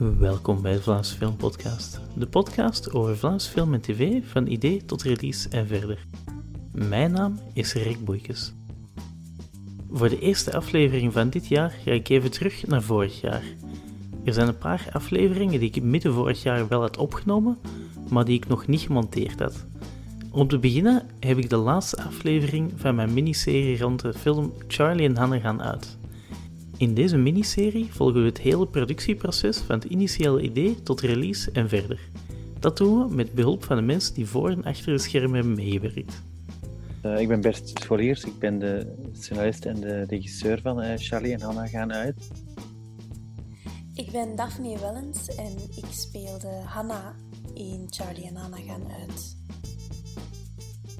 Welkom bij de Vlaamse Film Podcast, de podcast over Vlaams film en tv van idee tot release en verder. Mijn naam is Rick Boeikes. Voor de eerste aflevering van dit jaar ga ik even terug naar vorig jaar. Er zijn een paar afleveringen die ik midden vorig jaar wel had opgenomen, maar die ik nog niet gemonteerd had. Om te beginnen heb ik de laatste aflevering van mijn miniserie rond de film Charlie en Hannah gaan uit. In deze miniserie volgen we het hele productieproces van het initiële idee tot release en verder. Dat doen we met behulp van de mensen die voor en achter de schermen hebben meegewerkt. Uh, ik ben Bert Scholiers, ik ben de scenarist en de regisseur van uh, Charlie en Hannah gaan uit. Ik ben Daphne Wellens en ik speelde Hannah in Charlie en Hannah gaan uit.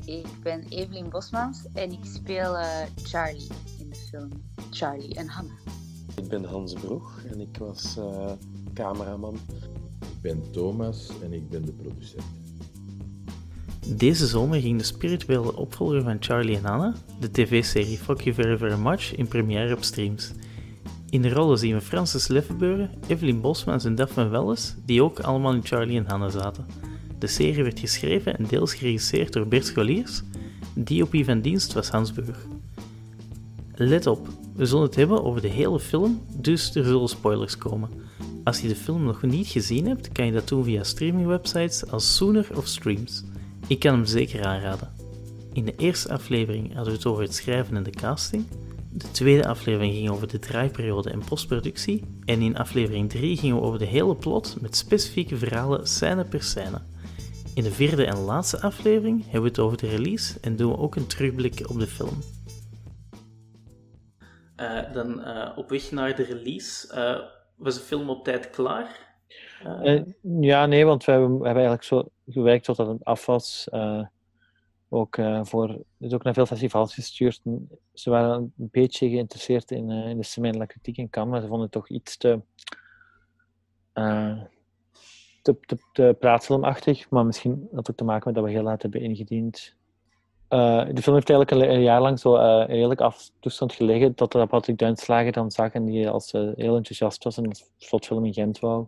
Ik ben Evelien Bosmans en ik speel uh, Charlie in de film Charlie en Hannah. Ik ben Hans Broeg en ik was uh, cameraman. Ik ben Thomas en ik ben de producent. Deze zomer ging de spirituele opvolger van Charlie en Hannah, de tv-serie Fuck You Very Very Much, in première op streams. In de rollen zien we Francis Leffenbeuren, Evelyn Bosmans en Daphne Welles, die ook allemaal in Charlie en Hannah zaten. De serie werd geschreven en deels geregisseerd door Bert Scholiers, DOP van dienst was Hans Burg. Let op, we zullen het hebben over de hele film, dus er zullen spoilers komen. Als je de film nog niet gezien hebt, kan je dat doen via streamingwebsites als Sooner of Streams. Ik kan hem zeker aanraden. In de eerste aflevering hadden we het over het schrijven en de casting. De tweede aflevering ging over de draaiperiode en postproductie. En in aflevering 3 gingen we over de hele plot met specifieke verhalen scène per scène. In de vierde en laatste aflevering hebben we het over de release en doen we ook een terugblik op de film. Uh, dan uh, op weg naar de release, uh, was de film op tijd klaar? ja, nee, want we hebben, we eigenlijk zo gewerkt tot dat het af was. ook voor, dus ook naar veel festivals gestuurd. Ze waren een beetje geïnteresseerd in, in de Semaine kritiek in Cannes, maar ze vonden het toch iets te te, te, te maar misschien had ook te maken met dat we heel laat hebben ingediend. Uh, de film heeft eigenlijk een, jaar lang zo uh, redelijk af toestand gelegen, totdat Patrick Duinslager dan zag en die als uh, heel enthousiast was en een slotfilm in Gent wou.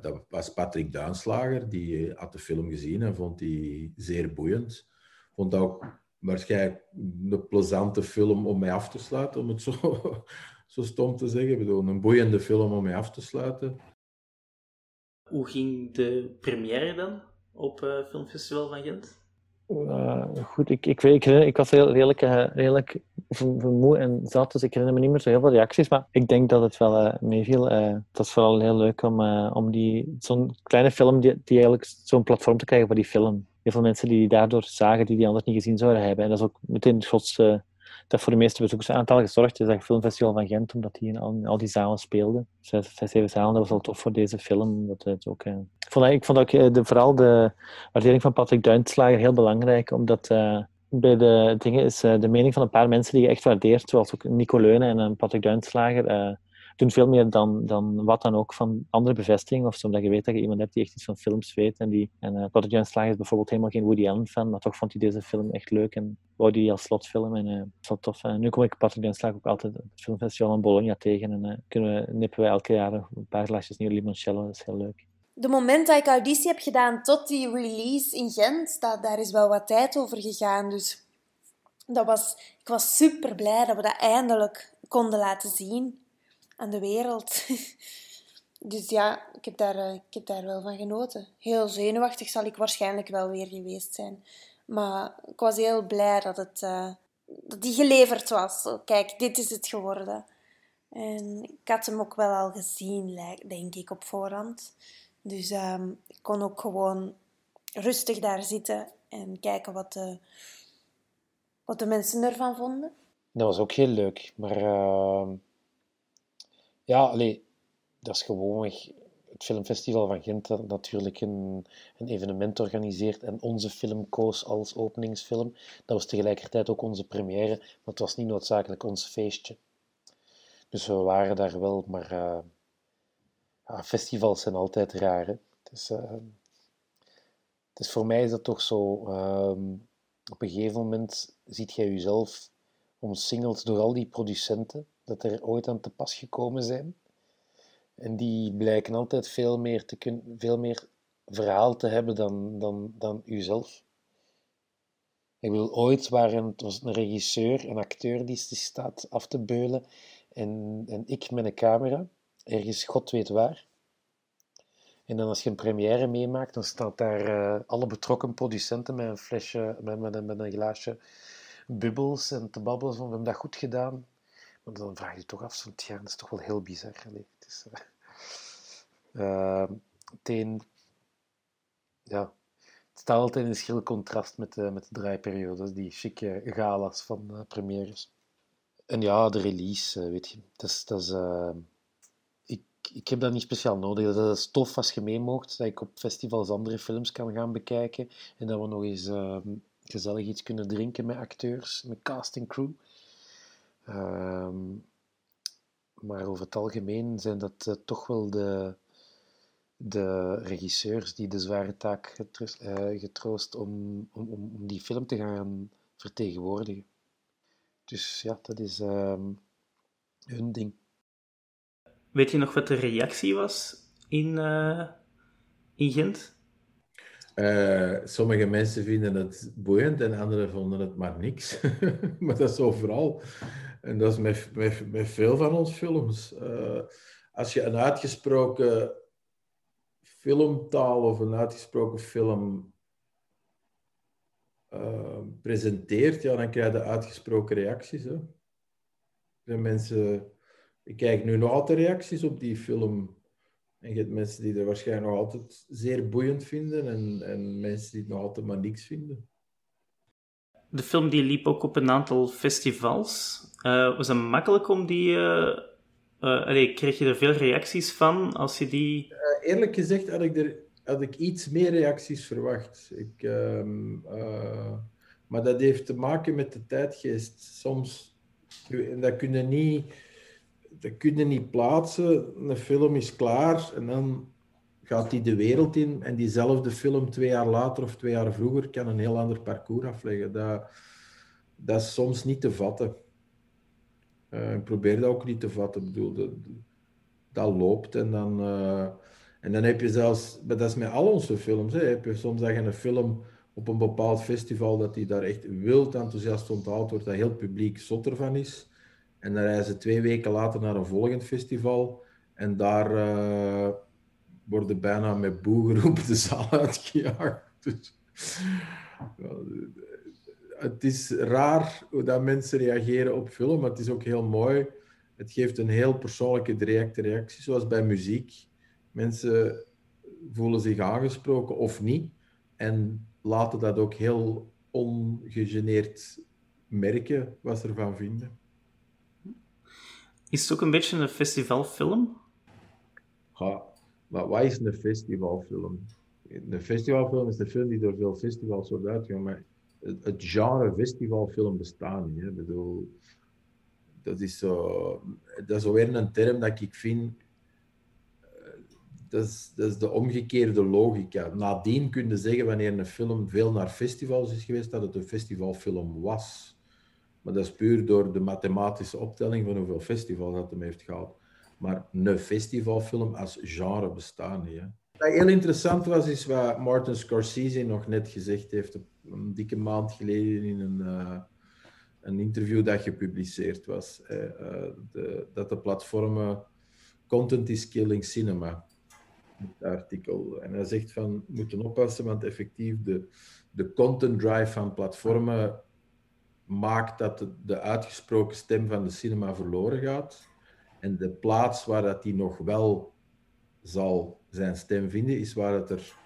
dat was Patrick Duinslager, die had de film gezien en vond die zeer boeiend. Vond ook waarschijnlijk een plezante film om mee af te sluiten, om het zo, zo stom te zeggen. Ik bedoel, een boeiende film om mee af te sluiten. Hoe ging de première dan op uh, Filmfestival van Gent? Uh, goed, ik, ik, weet, ik, ik was heel, redelijk, uh, redelijk vermoeid en zat, dus ik herinner me niet meer zo heel veel reacties, maar ik denk dat het wel uh, meeviel. het was vooral heel leuk om, om die, zo'n kleine film, die, die eigenlijk zo'n platform te krijgen voor die film. Heel veel mensen die die daardoor zagen, die die anders niet gezien zouden hebben. En dat is ook meteen het grootste dat voor de meeste bezoekersaantal gezorgd is. Dat Filmfestival van Gent, omdat die in al, al die zalen speelde. Zes, zeven zalen, dat was wel tof voor deze film. Dat het ook, eh, ik, vond, ik vond ook eh, de, vooral de waardering van Patrick Duinslager heel belangrijk, omdat... Uh, bij de dingen is de mening van een paar mensen die je echt waardeert, zoals ook Nico Leunen en Patrick Duinslager, doen veel meer dan, dan wat dan ook van andere bevestigingen of zo. Omdat je weet dat je iemand hebt die echt iets van films weet. En, die, en uh, is bijvoorbeeld helemaal geen Woody Allen fan, maar toch vond hij deze film echt leuk en wou die als slotfilm. En uh, tof. Uh, nu kom ik Patrick Jan ook altijd op het filmfestival in Bologna tegen. En uh, kunnen we, nippen wij elke jaar een paar glaasjes nieuw limoncello. Dat is heel leuk. De moment dat ik auditie heb gedaan tot die release in Gent, dat, daar is wel wat tijd over gegaan. Dus dat was, ik was super blij dat we dat eindelijk konden laten zien aan de wereld. dus ja, ik heb, daar, eh, ik heb daar wel van genoten. Heel zenuwachtig zal ik waarschijnlijk wel weer geweest zijn. Maar ik was heel blij dat, het, uh, dat die geleverd was. kijk, dit is het geworden. En ik had hem ook wel al gezien, denk ik, op voorhand. Dus um, ik kon ook gewoon rustig daar zitten en kijken wat de, wat de mensen ervan vonden. Dat was ook heel leuk. Maar uh, ja, allee, dat is gewoon het Filmfestival van Gent dat natuurlijk een, een evenement organiseert en onze film koos als openingsfilm. Dat was tegelijkertijd ook onze première, maar het was niet noodzakelijk ons feestje. Dus we waren daar wel, maar uh, ja, festivals zijn altijd raar. Hè? Dus, voor mij is dat toch zo. Uh, op een gegeven moment ziet jij jezelf omsingeld door al die producenten dat er ooit aan te pas gekomen zijn. En die blijken altijd veel meer, te kunnen, veel meer verhaal te hebben dan, dan, dan uzelf. Ik bedoel, ooit waren het was een regisseur, een acteur die staat af te beulen en, en ik met een camera, ergens god weet waar. En dan als je een première meemaakt, dan staat daar uh, alle betrokken producenten met een flesje, met, met, met een glaasje bubbels en te babbelen van we hebben dat goed gedaan. Maar dan vraag je je toch af, ja, dat is toch wel heel bizar. Allee, het is, uh, het ja, het staat altijd in schil contrast met, met de draaiperiodes, die chique galas van uh, premières. En ja, de release, weet je, dat is, dat is ik heb dat niet speciaal nodig. Dat is tof als je mee dat ik op festivals andere films kan gaan bekijken en dat we nog eens uh, gezellig iets kunnen drinken met acteurs, met casting crew. Uh, maar over het algemeen zijn dat uh, toch wel de, de regisseurs die de zware taak getroost, uh, getroost om, om, om die film te gaan vertegenwoordigen. Dus ja, dat is ehm, hun ding. Weet je nog wat de reactie was in, uh, in Gent? Uh, sommige mensen vinden het boeiend en anderen vonden het maar niks. maar dat is overal. En dat is met, met, met veel van ons films. Uh, als je een uitgesproken filmtaal of een uitgesproken film presenteert, ja, dan krijg je uitgesproken reacties. Hè. Zijn mensen ik kijk nu nog altijd reacties op die film. En je hebt mensen die er waarschijnlijk nog altijd zeer boeiend vinden en, en mensen die het nog altijd maar niks vinden. De film die liep ook op een aantal festivals. Uh, was het makkelijk om die... Uh, allee, kreeg je er veel reacties van als je die... eerlijk gezegd had ik, er, had ik iets meer reacties verwacht. Ik, ehm, maar dat heeft te maken met de tijdgeest. Soms... En dat kun je niet dat kun niet plaatsen. Een film is klaar en dan gaat die de wereld in. En diezelfde film twee jaar later of twee jaar vroeger kan een heel ander parcours afleggen. Dat, dat is soms niet te vatten. Uh, ik probeer dat ook niet te vatten. Ik bedoel, dat, loopt en dan... Uh, en dan heb je zelfs, maar dat is met al onze films, hè, heb je soms dat je een film op een bepaald festival, dat die daar echt wild enthousiast onthaald wordt, dat heel publiek zot ervan is. En dan reizen ze twee weken later naar een volgend festival. En daar uh, worden bijna met boe geroepen de zaal uitgejaagd. Dus, het is raar hoe dat mensen reageren op film, maar het is ook heel mooi. Het geeft een heel persoonlijke directe reactie, zoals bij muziek. Mensen voelen zich aangesproken of niet en laten dat ook heel ongegeneerd merken wat ze ervan vinden. Is het ook een beetje een festivalfilm? Ja, maar wat is een festivalfilm? Een festivalfilm is een film die door veel festivals wordt uitgegaan, maar het, het genre festivalfilm bestaat niet. Hè. Ik bedoel, dat is zo, dat is weer een term dat ik vind, eh, dat is, dat is de omgekeerde logica. Nadien kun je zeggen, wanneer een film veel naar festivals is geweest, dat het een festivalfilm was. Maar dat is puur door de mathematische optelling van hoeveel festivals dat hem heeft gehad. Maar een festivalfilm als genre bestaat niet. Hè. Wat heel interessant was, is wat Martin Scorsese nog net gezegd heeft, een dikke maand geleden in een, uh, een interview dat gepubliceerd was. Uh, de, dat de platformen content is killing cinema. Artikel. En hij zegt van, moeten oppassen, want effectief de, de content drive van platformen maakt dat de, uitgesproken stem van de cinema verloren gaat. En de plaats waar dat die nog wel zal zijn stem vinden, is waar dat er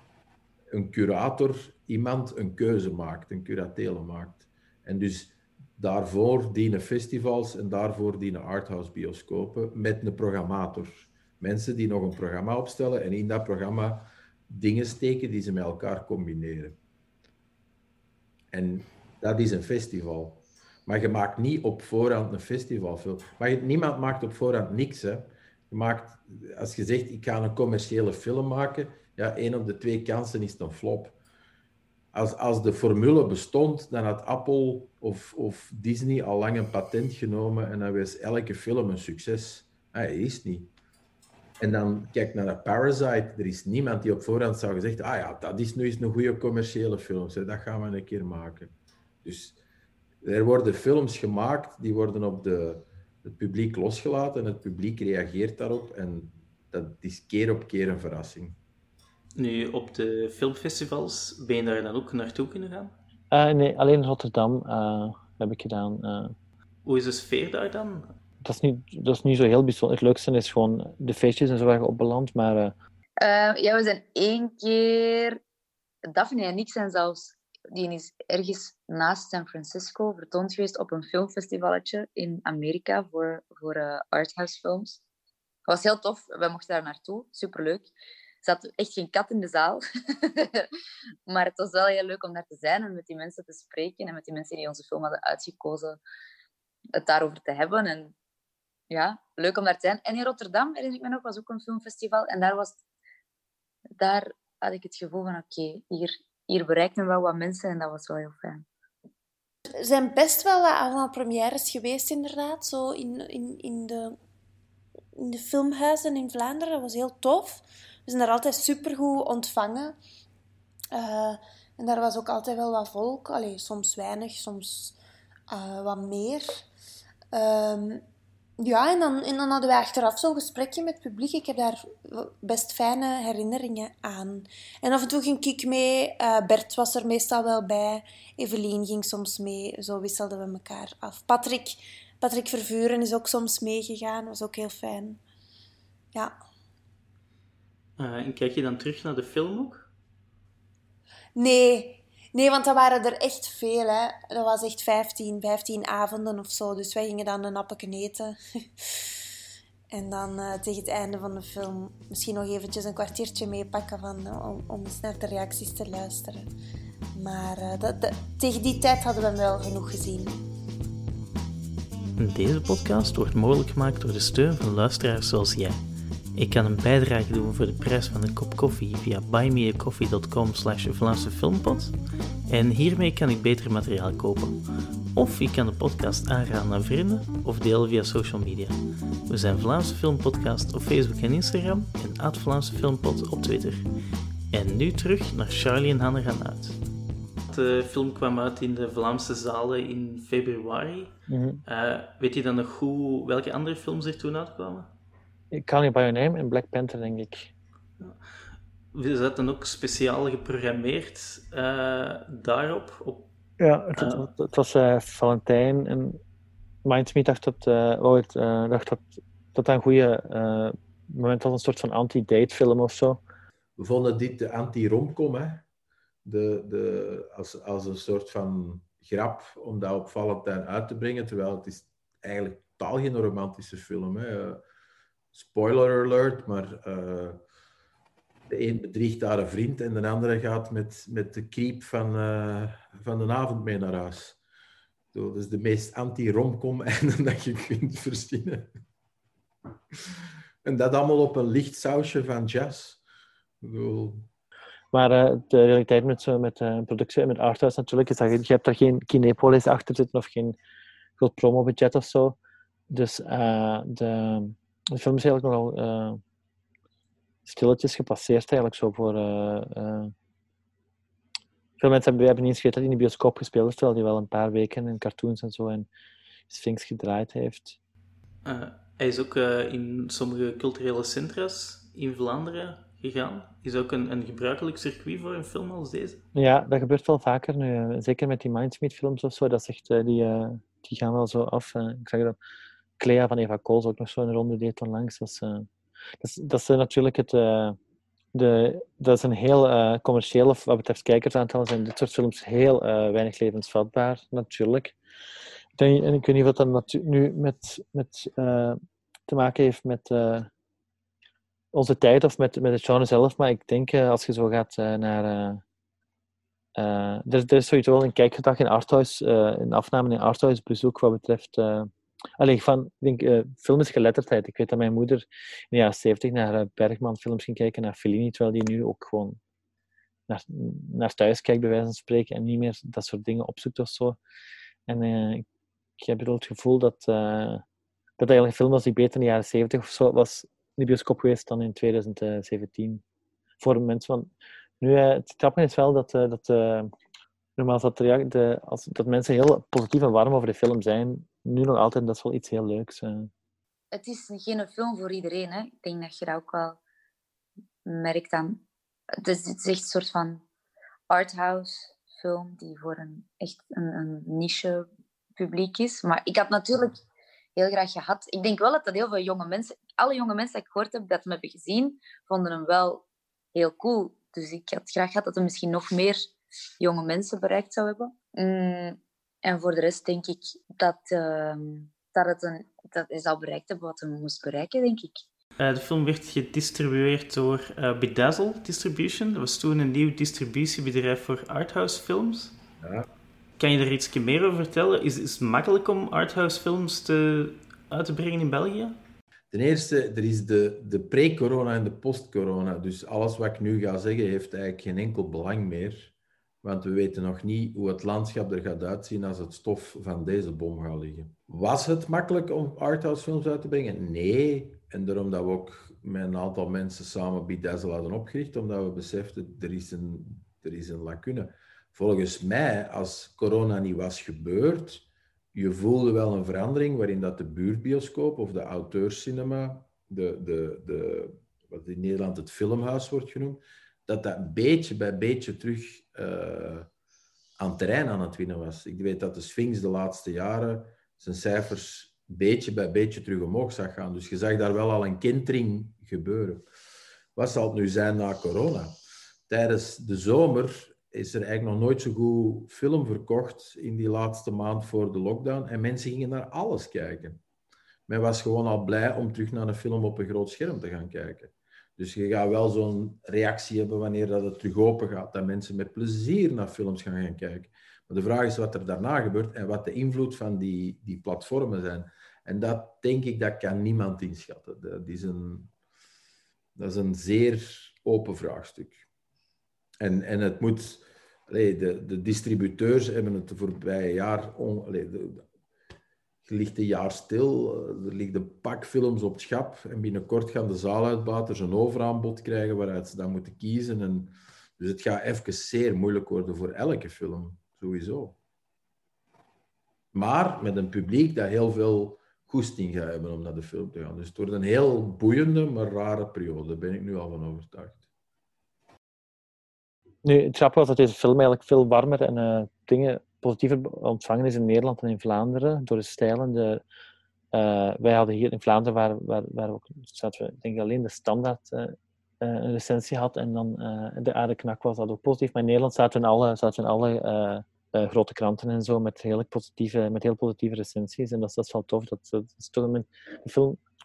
een curator, iemand een keuze maakt, een curatele maakt. En dus daarvoor dienen festivals en daarvoor dienen arthouse bioscopen met een programmator. Mensen die nog een programma opstellen en in dat programma dingen steken die ze met elkaar combineren. En dat is een festival. Maar je maakt niet op voorhand een festivalfilm. Maar niemand maakt op voorhand niks. Hè. Je maakt, als je zegt, ik ga een commerciële film maken, ja, één op de twee kansen is een flop. Als, als de formule bestond, dan had Apple of, of Disney al lang een patent genomen en dan was elke film een succes. Ah, hij is niet. En dan kijk naar Parasite. Er is niemand die op voorhand zou gezegd, ah ja, dat is nu eens een goede commerciële film. Dat gaan we een keer maken. Dus er worden films gemaakt, die worden op de, het publiek losgelaten en het publiek reageert daarop. En dat is keer op keer een verrassing. Nu, op de filmfestivals, ben je daar dan ook naartoe kunnen gaan? Uh, nee, alleen Rotterdam uh, heb ik gedaan. Uh. Hoe is de sfeer daar dan? Dat is niet, dat is niet zo heel bijzonder. Het leukste is gewoon de feestjes en zo waar je op belandt, maar... ja, we zijn één keer... Daphne en ik zijn zelfs... Die is ergens naast San Francisco vertoond geweest op een filmfestivalletje in Amerika voor, voor arthouse films. Dat was heel tof. We mochten daar naartoe. Superleuk zat echt geen kat in de zaal. maar het was wel heel leuk om daar te zijn en met die mensen te spreken en met die mensen die onze film hadden uitgekozen, het daarover te hebben. En ja, leuk om daar te zijn. En in Rotterdam, herinner ik me nog, was ook een filmfestival. En daar, was, daar had ik het gevoel van, oké, hier, hier bereiken we wel wat mensen en dat was wel heel fijn. Er zijn best wel wat allemaal premières geweest, inderdaad. Zo in, in, in, de, in de filmhuizen in Vlaanderen. Dat was heel tof. We zijn daar altijd supergoed ontvangen. Uh, en daar was ook altijd wel wat volk. Allee, soms weinig, soms uh, wat meer. Um, ja, en dan, en dan hadden we achteraf zo'n gesprekje met het publiek. Ik heb daar best fijne herinneringen aan. En af en toe ging ik mee. Uh, Bert was er meestal wel bij. Evelien ging soms mee. Zo wisselden we elkaar af. Patrick, Patrick Vervuren is ook soms meegegaan. was ook heel fijn. Ja. Uh, en kijk je dan terug naar de film ook? Nee, nee want dat waren er echt veel. Hè. Dat was echt 15, 15 avonden of zo. Dus wij gingen dan een appetje eten. en dan uh, tegen het einde van de film misschien nog eventjes een kwartiertje meepakken van, uh, om, om eens naar de reacties te luisteren. Maar dat, dat, tegen die tijd hadden we hem wel genoeg gezien. Deze podcast wordt mogelijk gemaakt door de steun van luisteraars zoals jij. Ik kan een bijdrage doen voor de prijs van een kop koffie via buymeacoffee.com slash Vlaamse Filmpot. En hiermee kan ik beter materiaal kopen. Of je kan de podcast aanraden aan vrienden of delen via social media. We zijn Vlaamse Filmpodcast op Facebook en Instagram en at Vlaamse Filmpot op Twitter. En nu terug naar Charlie en Hanne gaan uit. De film kwam uit in de Vlaamse zalen in februari. Mhm. uh, weet je dan nog goed welke andere films er toen uitkwamen? Call Me By Your Name en Black Panther, denk ik. Is dat dan ook speciaal geprogrammeerd uh, daarop? Op, ja, het, uh, het, het was uh, Valentijn en Mindsmeet dacht dat, het, dacht dat, dat dat een goede moment was, een soort van anti-date film of zo. We vonden dit de anti-romcom, hè? De, de, als, als een soort van grap om dat op Valentijn uit te brengen, terwijl het is eigenlijk totaal geen romantische film is spoiler alert, maar uh, de een bedriegt daar een vriend en de andere gaat met, met de creep van, uh, van de avond mee naar huis. dat is de meest anti-romcom einde dat je kunt verzinnen. en dat allemaal op een licht sausje van jazz. Maar uh, de realiteit met, zo, met productie en met arthouse natuurlijk is dat je, je hebt daar geen Kinepolis achter zitten of geen groot promobudget of zo. Dus de, de film is eigenlijk nogal uh, stilletjes gepasseerd, eigenlijk zo voor. Uh, uh, veel mensen hebben, hebben niet eens dat hij in de bioscoop gespeeld is, terwijl hij wel een paar weken in cartoons en zo en Sphinx gedraaid heeft. hij is ook in sommige culturele centra's in Vlaanderen gegaan. Is ook een, een gebruikelijk circuit voor een film als deze? Ja, dat gebeurt wel vaker nu. Zeker met die Mindsmith films of zo. Dat echt, die, die gaan wel zo af. ik zeg dat Clea van Eva Kools ook nog zo'n ronde deed onlangs. Dat is, uh, dat is, dat is natuurlijk het... Uh, de, dat is een heel uh, commerciële, wat betreft kijkersaantallen, zijn dit soort films heel weinig levensvatbaar, natuurlijk. Denk, en ik weet niet wat dat nu met, met, te maken heeft met onze tijd of met, met het genre zelf, maar ik denk als je zo gaat naar... er, er, is sowieso wel een kijkgedrag in Arthouse, een afname in Arthouse bezoek wat betreft Allee, van, ik denk, uh, film is geletterdheid. Ik weet dat mijn moeder in de jaren 70 naar uh, Bergman films ging kijken, naar Fellini, terwijl die nu ook gewoon naar, naar thuis kijkt, bij wijze van spreken, en niet meer dat soort dingen opzoekt of zo. En uh, ik heb het gevoel dat, dat eigenlijk een film was die beter in de jaren 70 of zo was, de bioscoop geweest dan in 2017. Voor mensen van... Nu, het grappige is wel dat, dat normaal dat, de, als, dat mensen heel positief en warm over de film zijn. Nu nog altijd, dat is wel iets heel leuks. Het is geen film voor iedereen. Hè? Ik denk dat je dat ook wel merkt aan... Het is, echt een soort van arthouse film die voor een echt een, een niche publiek is. Maar ik had natuurlijk heel graag gehad. Ik denk wel dat dat heel veel jonge mensen, alle jonge mensen die ik gehoord heb, dat hem hebben gezien, vonden hem wel heel cool. Dus ik had graag gehad dat hij misschien nog meer jonge mensen bereikt zou hebben. Mm, en voor de rest denk ik dat, uh, dat, het een, dat hij zou bereikt hebben wat hij moest bereiken, denk ik. Uh, de film werd gedistribueerd door uh, Bedazzle Distribution. Dat was toen een nieuw distributiebedrijf voor arthouse films. Ja. Kan je er iets meer over vertellen? Is, is het makkelijk om arthouse films te, uit te brengen in België? Ten eerste, er is de, de pre-corona en de post-corona. Dus alles wat ik nu ga zeggen, heeft eigenlijk geen enkel belang meer. Want we weten nog niet hoe het landschap er gaat uitzien als het stof van deze bom gaat liggen. Was het makkelijk om arthouse films uit te brengen? Nee. En daarom dat we ook met een aantal mensen samen Bedazzle hadden opgericht, omdat we beseften, er is een, er is een lacune volgens mij, als corona niet was gebeurd, je voelde wel een verandering waarin dat de buurtbioscoop of de auteurscinema, de, de, de, wat in Nederland het filmhuis wordt genoemd, dat dat beetje bij beetje terug uh, aan terrein aan het winnen was. Ik weet dat de Sphinx de laatste jaren zijn cijfers beetje bij beetje terug omhoog zag gaan. Dus je zag daar wel al een kentering gebeuren. Wat zal het nu zijn na corona? Tijdens de zomer is er eigenlijk nog nooit zo goed film verkocht in die laatste maand voor de lockdown. En mensen gingen naar alles kijken. Men was gewoon al blij om terug naar een film op een groot scherm te gaan kijken. Dus je gaat wel zo'n reactie hebben wanneer dat het terug open gaat, dat mensen met plezier naar films gaan gaan kijken. Maar de vraag is wat er daarna gebeurt en wat de invloed van die, die platformen zijn. En dat denk ik, dat kan niemand inschatten. Dat is een, dat is een zeer open vraagstuk. En, en het moet... Allee, de, de distributeurs hebben het voorbije jaar... On, de, ligt een jaar stil, er liggen een pak films op het schap en binnenkort gaan de zaaluitbaters een overaanbod krijgen waaruit ze dan moeten kiezen. En, dus het gaat even zeer moeilijk worden voor elke film, sowieso. Maar met een publiek dat heel veel goesting gaat hebben om naar de film te gaan. Dus het wordt een heel boeiende, maar rare periode, daar ben ik nu al van overtuigd. Nu, het grappige was dat deze film eigenlijk veel warmer en uh, dingen positiever ontvangen is in Nederland dan in Vlaanderen, door de stijlen. De, uh, wij hadden hier in Vlaanderen, waar, waar, waar ook, zaten we, denk ik, alleen de standaard uh, een recensie had en dan de aarde knak was dat ook positief. Maar in Nederland zaten alle, zaten alle grote kranten en zo met, heel positieve, met heel positieve recensies. En dat, dat is wel tof. Dat, dat is toch een,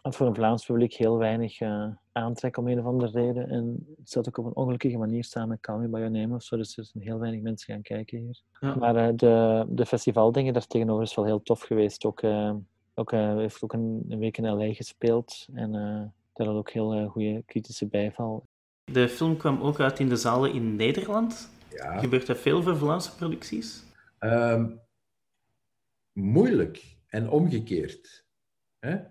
had voor een Vlaams publiek heel weinig uh, aantrek om een of andere reden. En het zat ook op een ongelukkige manier samen met Call Me By Your Name of zo. Dus er zijn heel weinig mensen gaan kijken hier. Ja. Maar uh, de, de festivaldingen daar tegenover is wel heel tof geweest. Ook, uh, ook heeft ook een, een, week in L.A. gespeeld. En daar had ook heel goede kritische bijval. De film kwam ook uit in de zalen in Nederland. Ja. Gebeurt dat veel voor Vlaamse producties? Um, moeilijk en omgekeerd.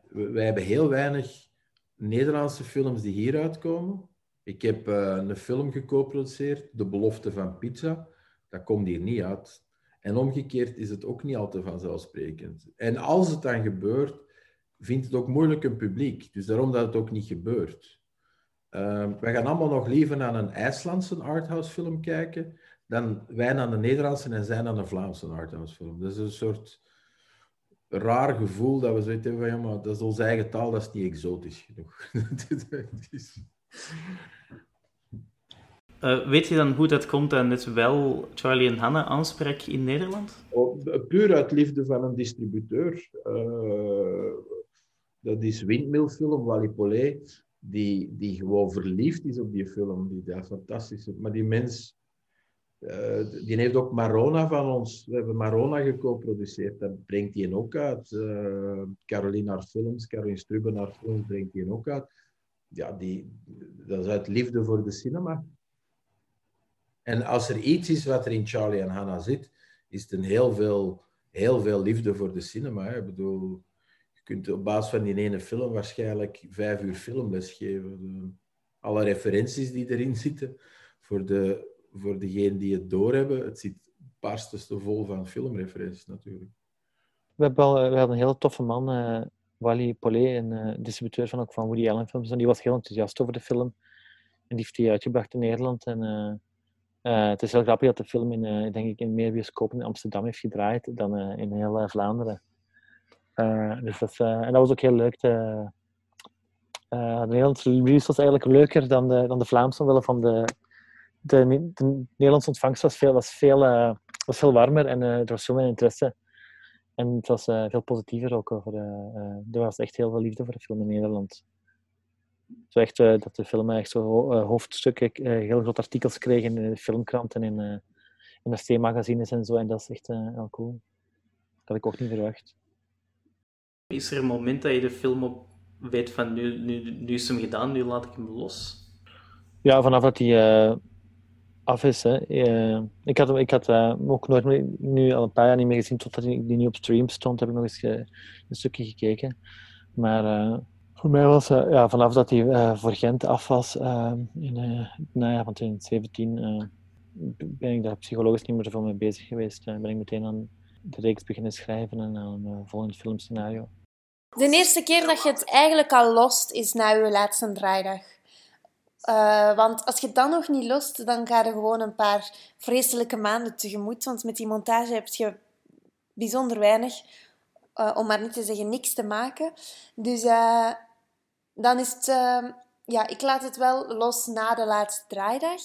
Wij hebben heel weinig Nederlandse films die hier uitkomen. Ik heb uh, een film geco-produceerd, De Belofte van Pizza. Dat komt hier niet uit. En omgekeerd is het ook niet altijd vanzelfsprekend. En als het dan gebeurt, vindt het ook moeilijk een publiek. Dus daarom dat het ook niet gebeurt. Uh, wij gaan allemaal nog liever naar een IJslandse arthouse film kijken dan wij naar de Nederlandse en zij naar een Vlaamse arthouse film. Dat is een soort raar gevoel dat we zoiets hebben van, ja, maar dat is onze eigen taal, dat is niet exotisch genoeg. uh, weet je dan hoe dat komt dat net wel Charlie en Hannah aanspreekt in Nederland? Oh, puur uit liefde van een distributeur. Uh, dat is Windmillfilm, Wally Paulet, die, die gewoon verliefd is op die film. Die, dat fantastisch Maar die mens uh, die heeft ook Marona van ons. We hebben Marona geco-produceerd. Dat brengt hij ook uit. Uh, Caroline films, Caroline Struben haar films brengt hij ook uit. Ja, die, dat is uit liefde voor de cinema. En als er iets is wat er in Charlie en Hannah zit, is het een heel veel, heel veel liefde voor de cinema. Hè. Ik bedoel, je kunt op basis van die ene film waarschijnlijk vijf uur filmles geven. Alle referenties die erin zitten, voor, de, voor degenen die het doorhebben, het zit barstens vol van filmreferenties natuurlijk. We hebben, wel, we hebben een hele toffe man, uh, Wally Paulet, een uh, distributeur van, ook van Woody Allen films. En die was heel enthousiast over de film. En die heeft die uitgebracht in Nederland. En het is heel grappig dat de film in, denk ik, in meer bioscopen in Amsterdam heeft gedraaid dan in heel Vlaanderen. dus dat, en dat was ook heel leuk. De Nederlandse release was eigenlijk leuker dan de, dan de Vlaamse, omwille van de, de, de Nederlandse ontvangst was veel, was veel, was veel warmer en er was veel meer interesse. En het was uh, veel positiever ook over. Er was echt heel veel liefde voor de film in Nederland. Zo echt dat de film echt zo hoofdstukken, heel grote artikels kreeg in de filmkranten en in, in de C-magazines en zo. En dat is echt heel cool. Dat had ik ook niet verwacht. Is er een moment dat je de film op weet van nu, nu, nu is hem gedaan, nu laat ik hem los? Ja, vanaf dat hij af is. Hè. Uh, ik had, ik had uh, ook nooit meer, nu al een paar jaar niet meer gezien, totdat die nu op stream stond, heb ik nog eens een stukje gekeken. Maar uh, voor mij was ja, vanaf dat hij voor Gent af was, in het najaar van 2017, ben ik daar psychologisch niet meer zoveel mee bezig geweest. ben ik meteen aan de reeks beginnen schrijven en aan een volgend filmscenario. De eerste keer dat je het eigenlijk al lost, is na je laatste draaidag. Uh, want als je dan nog niet lost, dan ga je gewoon een paar vreselijke maanden tegemoet. Want met die montage heb je bijzonder weinig, uh, om maar niet te zeggen niks te maken. Dus uh, dan is het... ja, ik laat het wel los na de laatste draaidag.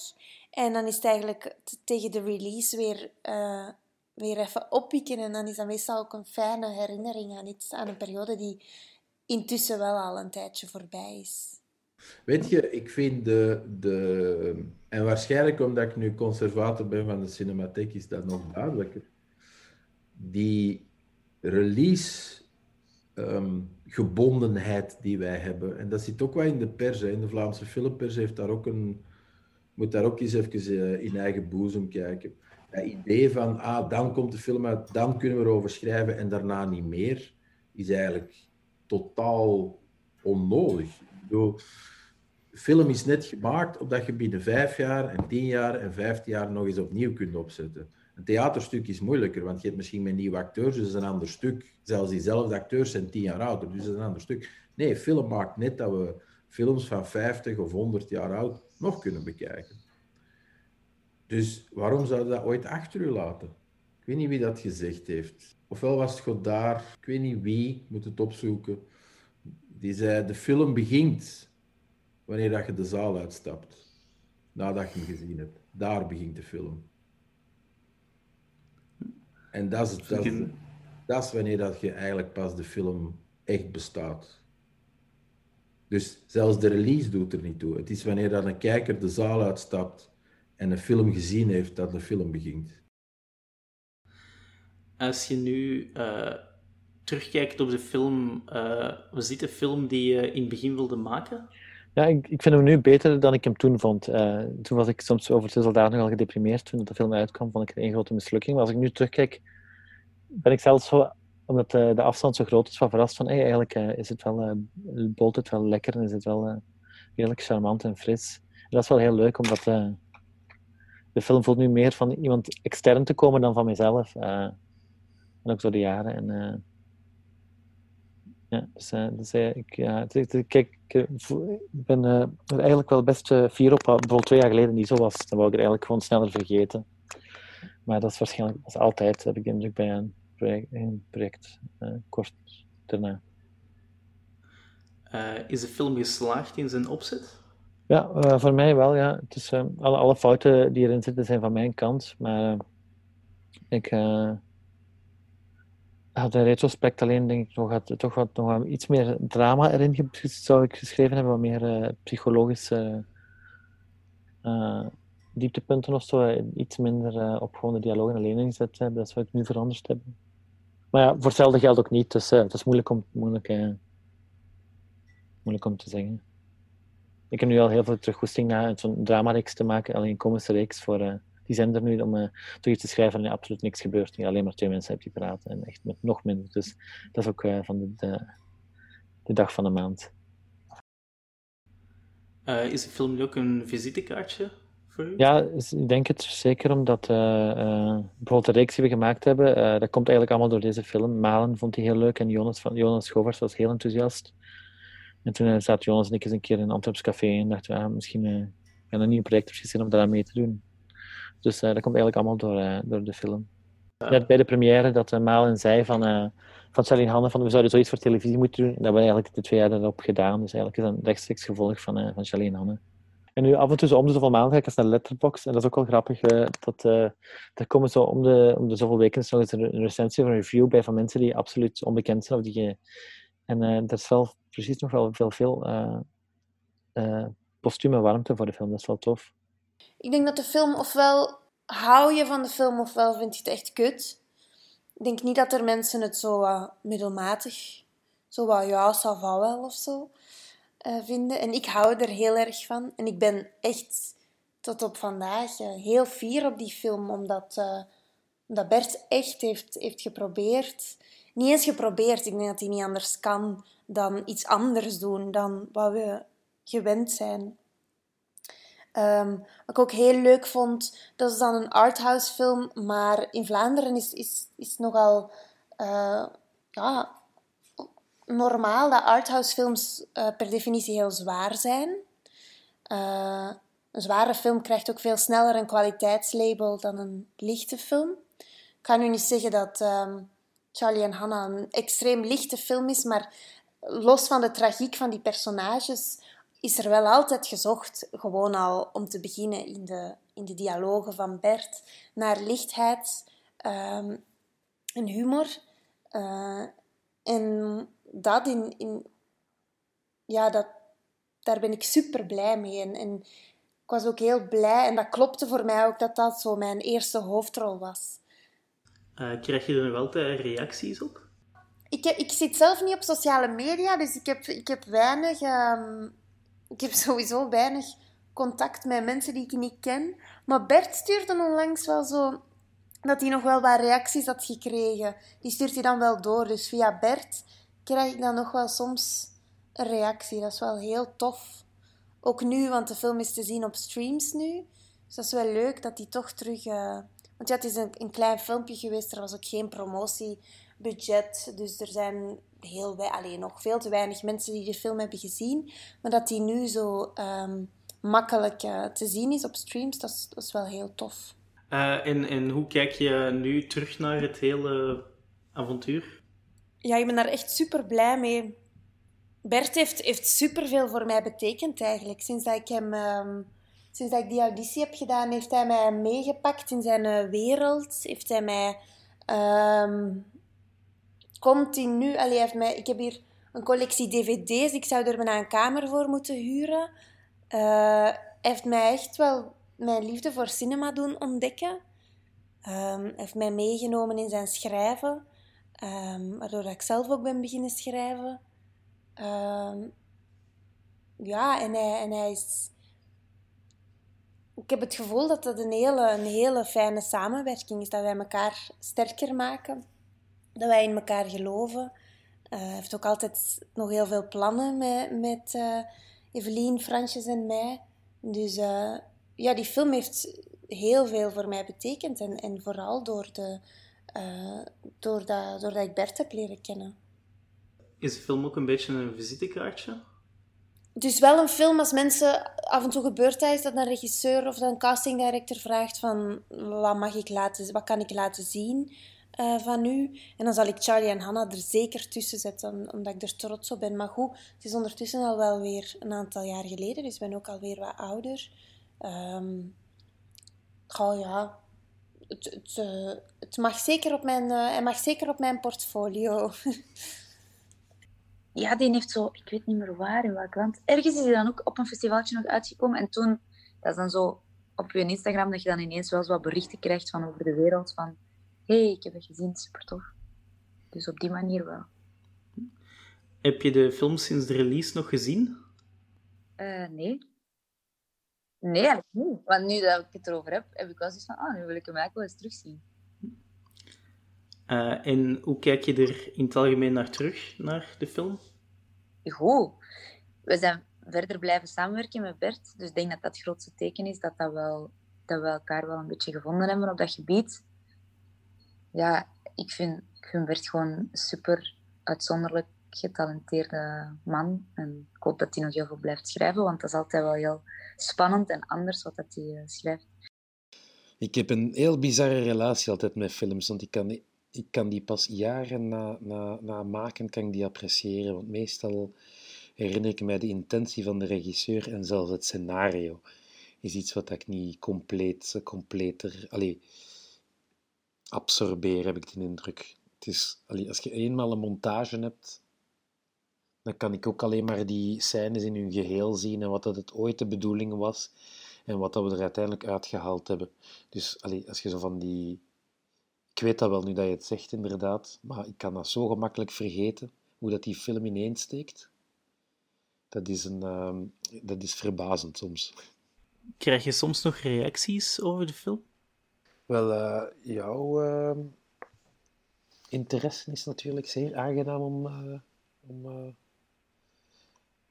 En dan is het eigenlijk tegen de release weer, weer even oppikken. En dan is dat meestal ook een fijne herinnering aan iets, aan een periode die intussen wel al een tijdje voorbij is. Weet je, ik vind de, de... En waarschijnlijk omdat ik nu conservator ben van de cinematiek, is dat nog duidelijker. Die release ehm, gebondenheid die wij hebben. En dat zit ook wel in de pers. Hè. In de Vlaamse filmpers heeft daar ook een... Moet daar ook eens even uh, in eigen boezem kijken. Dat idee van, ah, dan komt de film uit, dan kunnen we erover schrijven en daarna niet meer, is eigenlijk totaal onnodig. De film is net gemaakt opdat je binnen vijf jaar en tien jaar en vijftien jaar nog eens opnieuw kunt opzetten. Een theaterstuk is moeilijker, want je hebt misschien met nieuwe acteurs, dus een ander stuk. Zelfs diezelfde acteurs zijn tien jaar ouder, dus dat is een ander stuk. Nee, film maakt net dat we films van 50 of 100 jaar oud nog kunnen bekijken. Dus waarom zouden we dat ooit achter u laten? Ik weet niet wie dat gezegd heeft. Ofwel was het God daar, ik weet niet wie, moet het opzoeken. Die zei, de film begint wanneer dat je de zaal uitstapt. Nadat je hem gezien hebt. Daar begint de film. En dat is, dat, is, dat is wanneer dat je eigenlijk pas de film echt bestaat. Dus zelfs de release doet er niet toe. Het is wanneer dat een kijker de zaal uitstapt en een film gezien heeft, dat de film begint. Als je nu uh, terugkijkt op de film, uh, was dit de film die je in het begin wilde maken? Ja, ik, ik vind hem nu beter dan ik hem toen vond. Uh, toen was ik soms over de soldaten nogal gedeprimeerd. Toen de film uitkwam, vond ik het een grote mislukking. Maar als ik nu terugkijk, ben ik zelfs zo, omdat uh, de afstand zo groot is, van verrast van hey, eigenlijk is het wel, bolt het wel lekker en is het wel redelijk charmant en fris. Dat is wel heel leuk, omdat de film voelt nu meer van iemand extern te komen dan van mezelf. en ook zo de jaren. En, ja, dus, dus uh, ik, ja, kijk, ik ben uh, er eigenlijk wel best fier op. Bijvoorbeeld twee jaar geleden niet zo was, dan wou ik er eigenlijk gewoon sneller vergeten. Maar dat is waarschijnlijk als altijd, heb ik de indruk, bij een project, een project kort daarna. is de film geslaagd in zijn opzet? Ja, voor mij wel, ja. Het is, alle, alle fouten die erin zitten zijn van mijn kant, maar ik had in retrospect alleen denk ik nog, had, toch wat, nog iets meer drama erin zou ik geschreven hebben, wat meer uh, psychologische uh, dieptepunten of zo, iets minder uh, op gewoon de dialoog alleen ingezet hebben. Dat zou ik nu veranderd hebben. Maar ja, voor hetzelfde geldt ook niet, dus het is moeilijk om, moeilijk, moeilijk om te zeggen. Ik heb nu al heel veel teruggoesting naar zo'n dramareeks te maken, alleen een komische reeks voor die zijn er nu om uh, toch iets te schrijven en absoluut niks gebeurt. Je alleen maar twee mensen hebt die praten en echt met nog minder. Dus dat is ook uh, van de, de, die dag van de maand. Uh, is de film nu ook een visitekaartje voor u? Ja, ik denk het zeker omdat bijvoorbeeld de reeks die we gemaakt hebben, dat komt eigenlijk allemaal door deze film. Malen vond hij heel leuk en Jonas, van, Jonas Schovers was heel enthousiast. En toen zat Jonas en ik eens een keer in een Antwerps café en dachten we, ah, misschien een nieuw project gezien om daar mee te doen. Dus dat komt eigenlijk allemaal door, door de film. Ja. bij de première dat uh, Malen zei van van Charlie Hanne van we zouden zoiets voor televisie moeten doen. Dat hebben we eigenlijk de twee jaar daarop gedaan. Dus eigenlijk is dat een rechtstreeks gevolg van, uh, van Charlie Hanne. En nu af en toe zo om de zoveel maanden ga ik eens naar Letterboxd. En dat is ook wel grappig. Uh, dat, uh, er komen zo om de, om de zoveel weken nog eens een recensie of een review bij van mensen die absoluut onbekend zijn. Of die, en er is wel precies nog wel veel, veel postume warmte voor de film. Dat is wel tof. Ik denk dat de film ofwel hou je van de film ofwel vind je het echt kut. Ik denk niet dat er mensen het zo uh, middelmatig, zo wat ja, ça va wel of zo, uh, vinden. En ik hou er heel erg van. En ik ben echt tot op vandaag uh, heel fier op die film, omdat, uh, omdat Bert echt heeft, heeft geprobeerd. Niet eens geprobeerd, ik denk dat hij niet anders kan dan iets anders doen dan wat we gewend zijn. Um, wat ik ook heel leuk vond, dat is dan een arthouse film, maar in Vlaanderen is, is, is nogal uh, ja, normaal dat arthouse films uh, per definitie heel zwaar zijn. Uh, een zware film krijgt ook veel sneller een kwaliteitslabel dan een lichte film. Ik ga nu niet zeggen dat um, Charlie en Hannah een extreem lichte film is, maar los van de tragiek van die personages is er wel altijd gezocht, gewoon al om te beginnen in de, in de dialogen van Bert, naar lichtheid um, en humor. Uh, en dat in, in ja, dat, daar ben ik super blij mee. En, en ik was ook heel blij, en dat klopte voor mij ook dat dat zo mijn eerste hoofdrol was. Uh, krijg je er altijd reacties op? Ik, ik zit zelf niet op sociale media, dus ik heb, ik heb weinig um, ik heb sowieso weinig contact met mensen die ik niet ken. Maar Bert stuurde onlangs wel zo dat hij nog wel wat reacties had gekregen. Die stuurt hij dan wel door. Dus via Bert krijg ik dan nog wel soms een reactie. Dat is wel heel tof. Ook nu, want de film is te zien op streams nu. Dus dat is wel leuk dat hij toch terug... Uh... Want ja, het is een, een klein filmpje geweest. Er was ook geen promotiebudget. Dus er zijn heel wij, alleen nog veel te weinig mensen die de film hebben gezien. Maar dat die nu zo um, makkelijk uh, te zien is op streams, dat is, dat is wel heel tof. Uh, en, en hoe kijk je nu terug naar het hele avontuur? Ja, ik ben daar echt super blij mee. Bert heeft, heeft superveel voor mij betekend eigenlijk. Sinds dat ik hem... Um, sinds dat ik die auditie heb gedaan, heeft hij mij meegepakt in zijn uh, wereld. Heeft hij mij um, continu... Allee, heeft mij, ik heb hier een collectie dvd's. Ik zou er bijna een kamer voor moeten huren. Uh, heeft mij echt wel mijn liefde voor cinema doen ontdekken. Um, heeft mij meegenomen in zijn schrijven. Um, waardoor ik zelf ook ben beginnen schrijven. Um, ja, en hij, en hij is... Ik heb het gevoel dat dat een hele, een hele fijne samenwerking is. Dat wij elkaar sterker maken dat wij in elkaar geloven. Uh, hij heeft ook altijd nog heel veel plannen met, met uh, Evelien, Fransjes en mij. Dus uh, ja, die film heeft heel veel voor mij betekend. En, en vooral door de, doordat, doordat ik Bert heb leren kennen. Is de film ook een beetje een visitekaartje? Het is wel een film als mensen af en toe gebeurt dat is dat een regisseur of een casting director vraagt van wat mag ik laten, wat kan ik laten zien? Uh, van u. En dan zal ik Charlie en Hannah er zeker tussen zetten, omdat ik er trots op ben. Maar goed, het is ondertussen al wel weer een aantal jaar geleden, dus ik ben ook alweer wat ouder. Um, oh ja, het, het, uh, het, mag zeker op mijn, uh, mag zeker op mijn portfolio. ja, die heeft zo, ik weet niet meer waar, in welk land. Ergens is hij dan ook op een festivaltje nog uitgekomen. En toen, dat is dan zo op je Instagram, dat je dan ineens wel eens wat berichten krijgt van over de wereld. Van, hey, ik heb het gezien, super tof. Dus op die manier wel. Heb je de film sinds de release nog gezien? Uh, nee. Nee, eigenlijk niet. Want nu dat ik het erover heb, heb ik wel zoiets van, ah, nu wil ik hem eigenlijk wel eens terugzien. Uh, en hoe kijk je er in het algemeen naar terug, naar de film? goed. We zijn verder blijven samenwerken met Bert. Dus ik denk dat dat het grootste teken is dat, dat, wel, dat we elkaar wel een beetje gevonden hebben op dat gebied. Ja, ik vind, ik vind Bert gewoon een super uitzonderlijk getalenteerde man. En ik hoop dat hij nog heel veel blijft schrijven, want dat is altijd wel heel spannend en anders wat dat hij uh, schrijft. Ik heb een heel bizarre relatie altijd met films, want ik kan, ik kan die pas jaren na, na, na maken kan die appreciëren. Want meestal herinner ik mij de intentie van de regisseur en zelfs het scenario is iets wat ik niet compleet, completer, allee, absorbeer, heb ik de indruk. Het is, als je eenmaal een montage hebt, dan kan ik ook alleen maar die scènes in hun geheel zien en wat dat het ooit de bedoeling was en wat dat we er uiteindelijk uitgehaald hebben. Dus als je zo van die... Ik weet dat wel nu dat je het zegt, inderdaad, maar ik kan dat zo gemakkelijk vergeten, hoe dat die film ineensteekt. Dat is, een, uh, dat is verbazend soms. Krijg je soms nog reacties over de film? Wel, uh, jouw uh, interesse is natuurlijk zeer aangenaam om, uh, om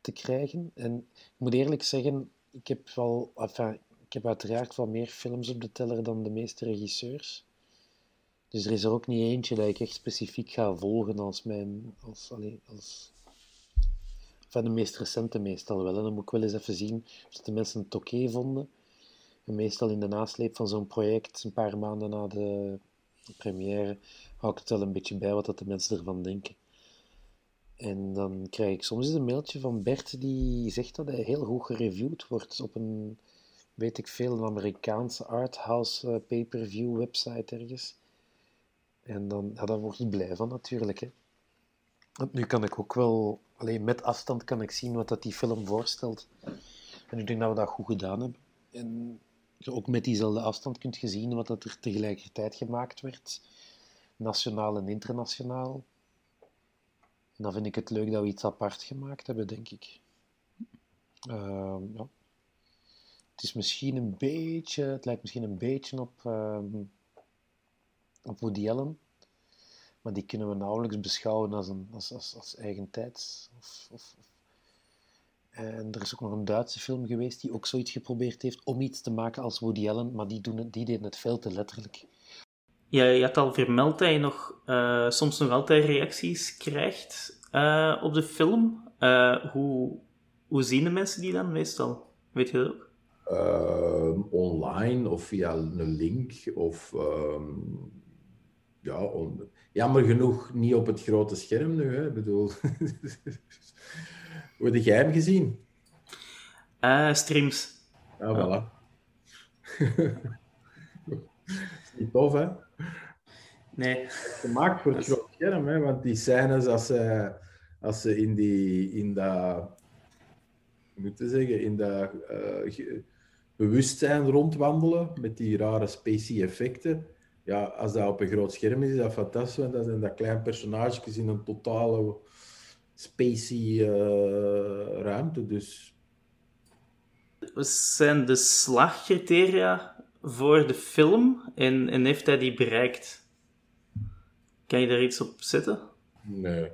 te krijgen. En ik moet eerlijk zeggen, ik heb, wel, enfin, ik heb uiteraard wel meer films op de teller dan de meeste regisseurs. Dus er is er ook niet eentje dat ik echt specifiek ga volgen als mijn. Als, allez, als, van de meest recente meestal wel. En dan moet ik wel eens even zien of de mensen het oké vonden. En meestal in de nasleep van zo'n project, een paar maanden na de première, hou ik het wel een beetje bij wat dat de mensen ervan denken. En dan krijg ik soms eens een mailtje van Bert die zegt dat hij heel goed gereviewd wordt op een, weet ik veel, een Amerikaanse arthouse uh, pay-per-view website ergens. En dan, ja, daar word ik blij van natuurlijk. Hè. Want nu kan ik ook wel, alleen met afstand kan ik zien wat dat die film voorstelt. En ik denk dat we dat goed gedaan hebben. En ook met diezelfde afstand kunt je zien wat dat er tegelijkertijd gemaakt werd, nationaal en internationaal. En dan vind ik het leuk dat we iets apart gemaakt hebben, denk ik. Uh, ja. Het is misschien een beetje, het lijkt misschien een beetje op, uh, op Woody Allen. Maar die kunnen we nauwelijks beschouwen als, een, als, als, als eigen tijds. Of, of, en er is ook nog een Duitse film geweest die ook zoiets geprobeerd heeft om iets te maken als Woody Allen, maar die, doen het, die deden het veel te letterlijk. Ja, je had al vermeld dat je nog, uh, soms nog altijd reacties krijgt uh, op de film. Uh, hoe, hoe zien de mensen die dan meestal? Weet je dat ook? Ehm, online of via een link of ehm, ja, on, jammer genoeg niet op het grote scherm nu. Hè. Ik bedoel, hoe heb jij hem gezien? streams. Ja, voilà. niet tof, hè? Nee. Gemaakt voor het groot scherm, hè? want die scènes als ze, als ze in, die, in dat, moeten zeggen, in dat uh, bewustzijn rondwandelen met die rare spacey effecten. Ja, als dat op een groot scherm is, is dat fantastisch. Want dat zijn dat klein personages in een totale spacey uh, ruimte. Dus. Wat zijn de slagcriteria voor de film en, en heeft hij die bereikt? Kan je daar iets op zetten? Nee.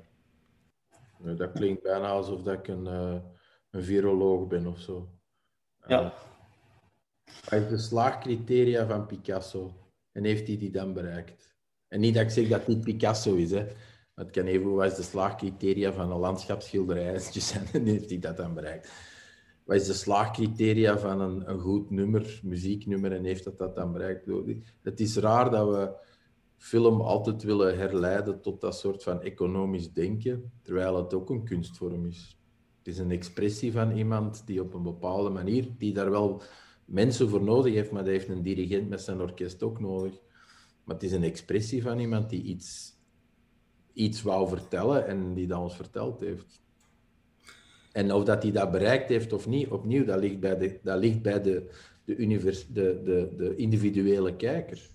nee dat klinkt bijna alsof dat ik een, uh, een viroloog ben of zo. Ja. Uh, wat is de slaagcriteria van Picasso? En heeft hij die dan bereikt? En niet dat ik zeg dat dit Picasso is, hè. Het kan even wat is de slaagcriteria van een landschapsschilderij en heeft hij dat dan bereikt? Wat is de slaagcriteria van een, een goed nummer, muzieknummer, en heeft dat dat dan bereikt? Het is raar dat we film altijd willen herleiden tot dat soort van economisch denken, terwijl het ook een kunstvorm is. Het is een expressie van iemand die op een bepaalde manier, die daar wel mensen voor nodig heeft, maar die heeft een dirigent met zijn orkest ook nodig. Maar het is een expressie van iemand die iets, iets wou vertellen en die dat ons verteld heeft. En of dat hij dat bereikt heeft of niet, opnieuw, dat ligt bij de, dat ligt bij de, de, univers, de, de, de individuele kijker.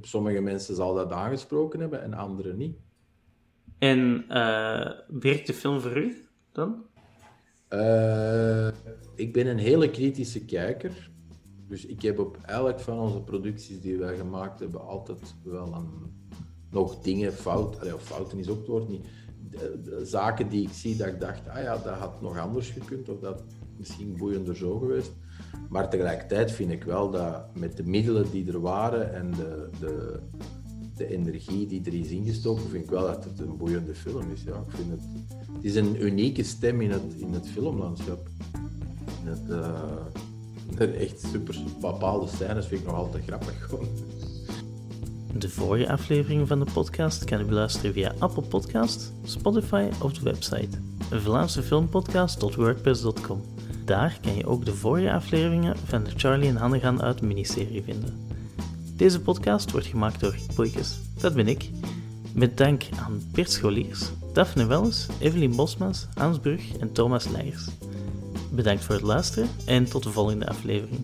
Sommige mensen zal dat aangesproken hebben en anderen niet. En uh, werkt de film voor u dan? Uh, ik ben een hele kritische kijker. Dus ik heb op elk van onze producties die wij gemaakt hebben altijd wel een, nog dingen fout. Allee, fouten is ook het woord niet. de- zaken die ik zie, dat ik dacht, ah ja, dat had nog anders gekund, of dat misschien boeiender zo geweest. Maar tegelijkertijd vind ik wel dat met de middelen die er waren en de, de, de energie die er is ingestoken, vind ik wel dat het een boeiende film is. Ja, ik vind het, het is een unieke stem in het, in het filmlandschap. Eh, echt super bepaalde scènes vind ik nog altijd grappig. De vorige afleveringen van de podcast kan je beluisteren via Apple Podcast, Spotify of de website Vlaamse filmpodcast.wordpress.com. Daar kan je ook de vorige afleveringen van de Charlie en Hanne gaan uit miniserie vinden. Deze podcast wordt gemaakt door Boykes, dat ben ik, met dank aan Bert Scholiers, Daphne Welles, Evelien Bosmans, Hans Brug en Thomas Leijers. Bedankt voor het luisteren en tot de volgende aflevering.